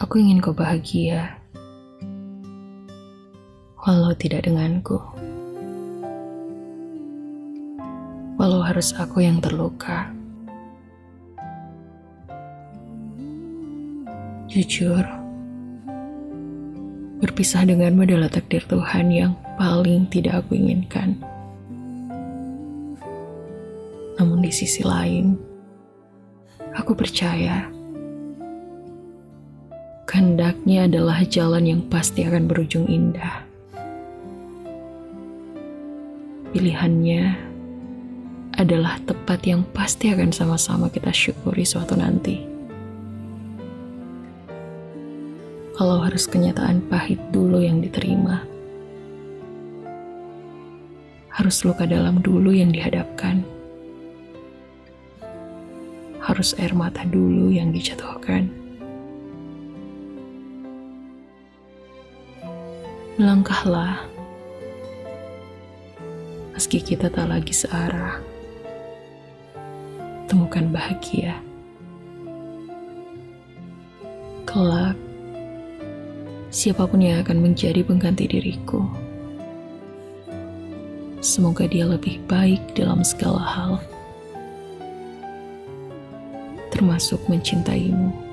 Aku ingin kau bahagia, walau tidak denganku. Walau harus aku yang terluka. Jujur, berpisah denganmu adalah takdir Tuhan yang paling tidak aku inginkan. Namun di sisi lain, aku percaya kehendaknya adalah jalan yang pasti akan berujung indah. Pilihannya adalah tepat yang pasti akan sama-sama kita syukuri suatu nanti. Kalau harus kenyataan pahit dulu yang diterima, harus luka dalam dulu yang dihadapkan, harus air mata dulu yang dijatuhkan. Melangkahlah, meski kita tak lagi searah. Temukan bahagia. Kelak, siapa pun yang akan menjadi pengganti diriku, semoga dia lebih baik dalam segala hal, termasuk mencintaimu.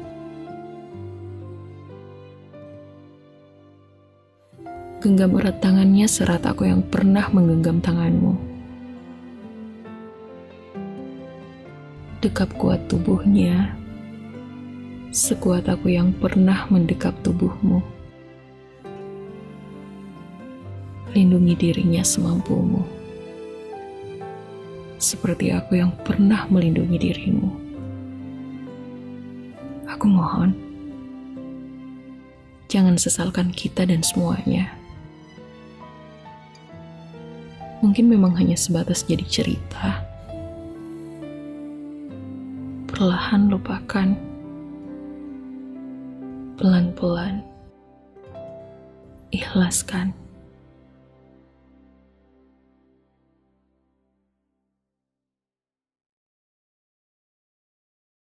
Genggam erat tangannya serat aku yang pernah menggenggam tanganmu. Dekap kuat tubuhnya, sekuat aku yang pernah mendekap tubuhmu. Lindungi dirinya semampumu, seperti aku yang pernah melindungi dirimu. Aku mohon, jangan sesalkan kita dan semuanya. Mungkin memang hanya sebatas jadi cerita. Perlahan lupakan. Pelan-pelan. Ikhlaskan.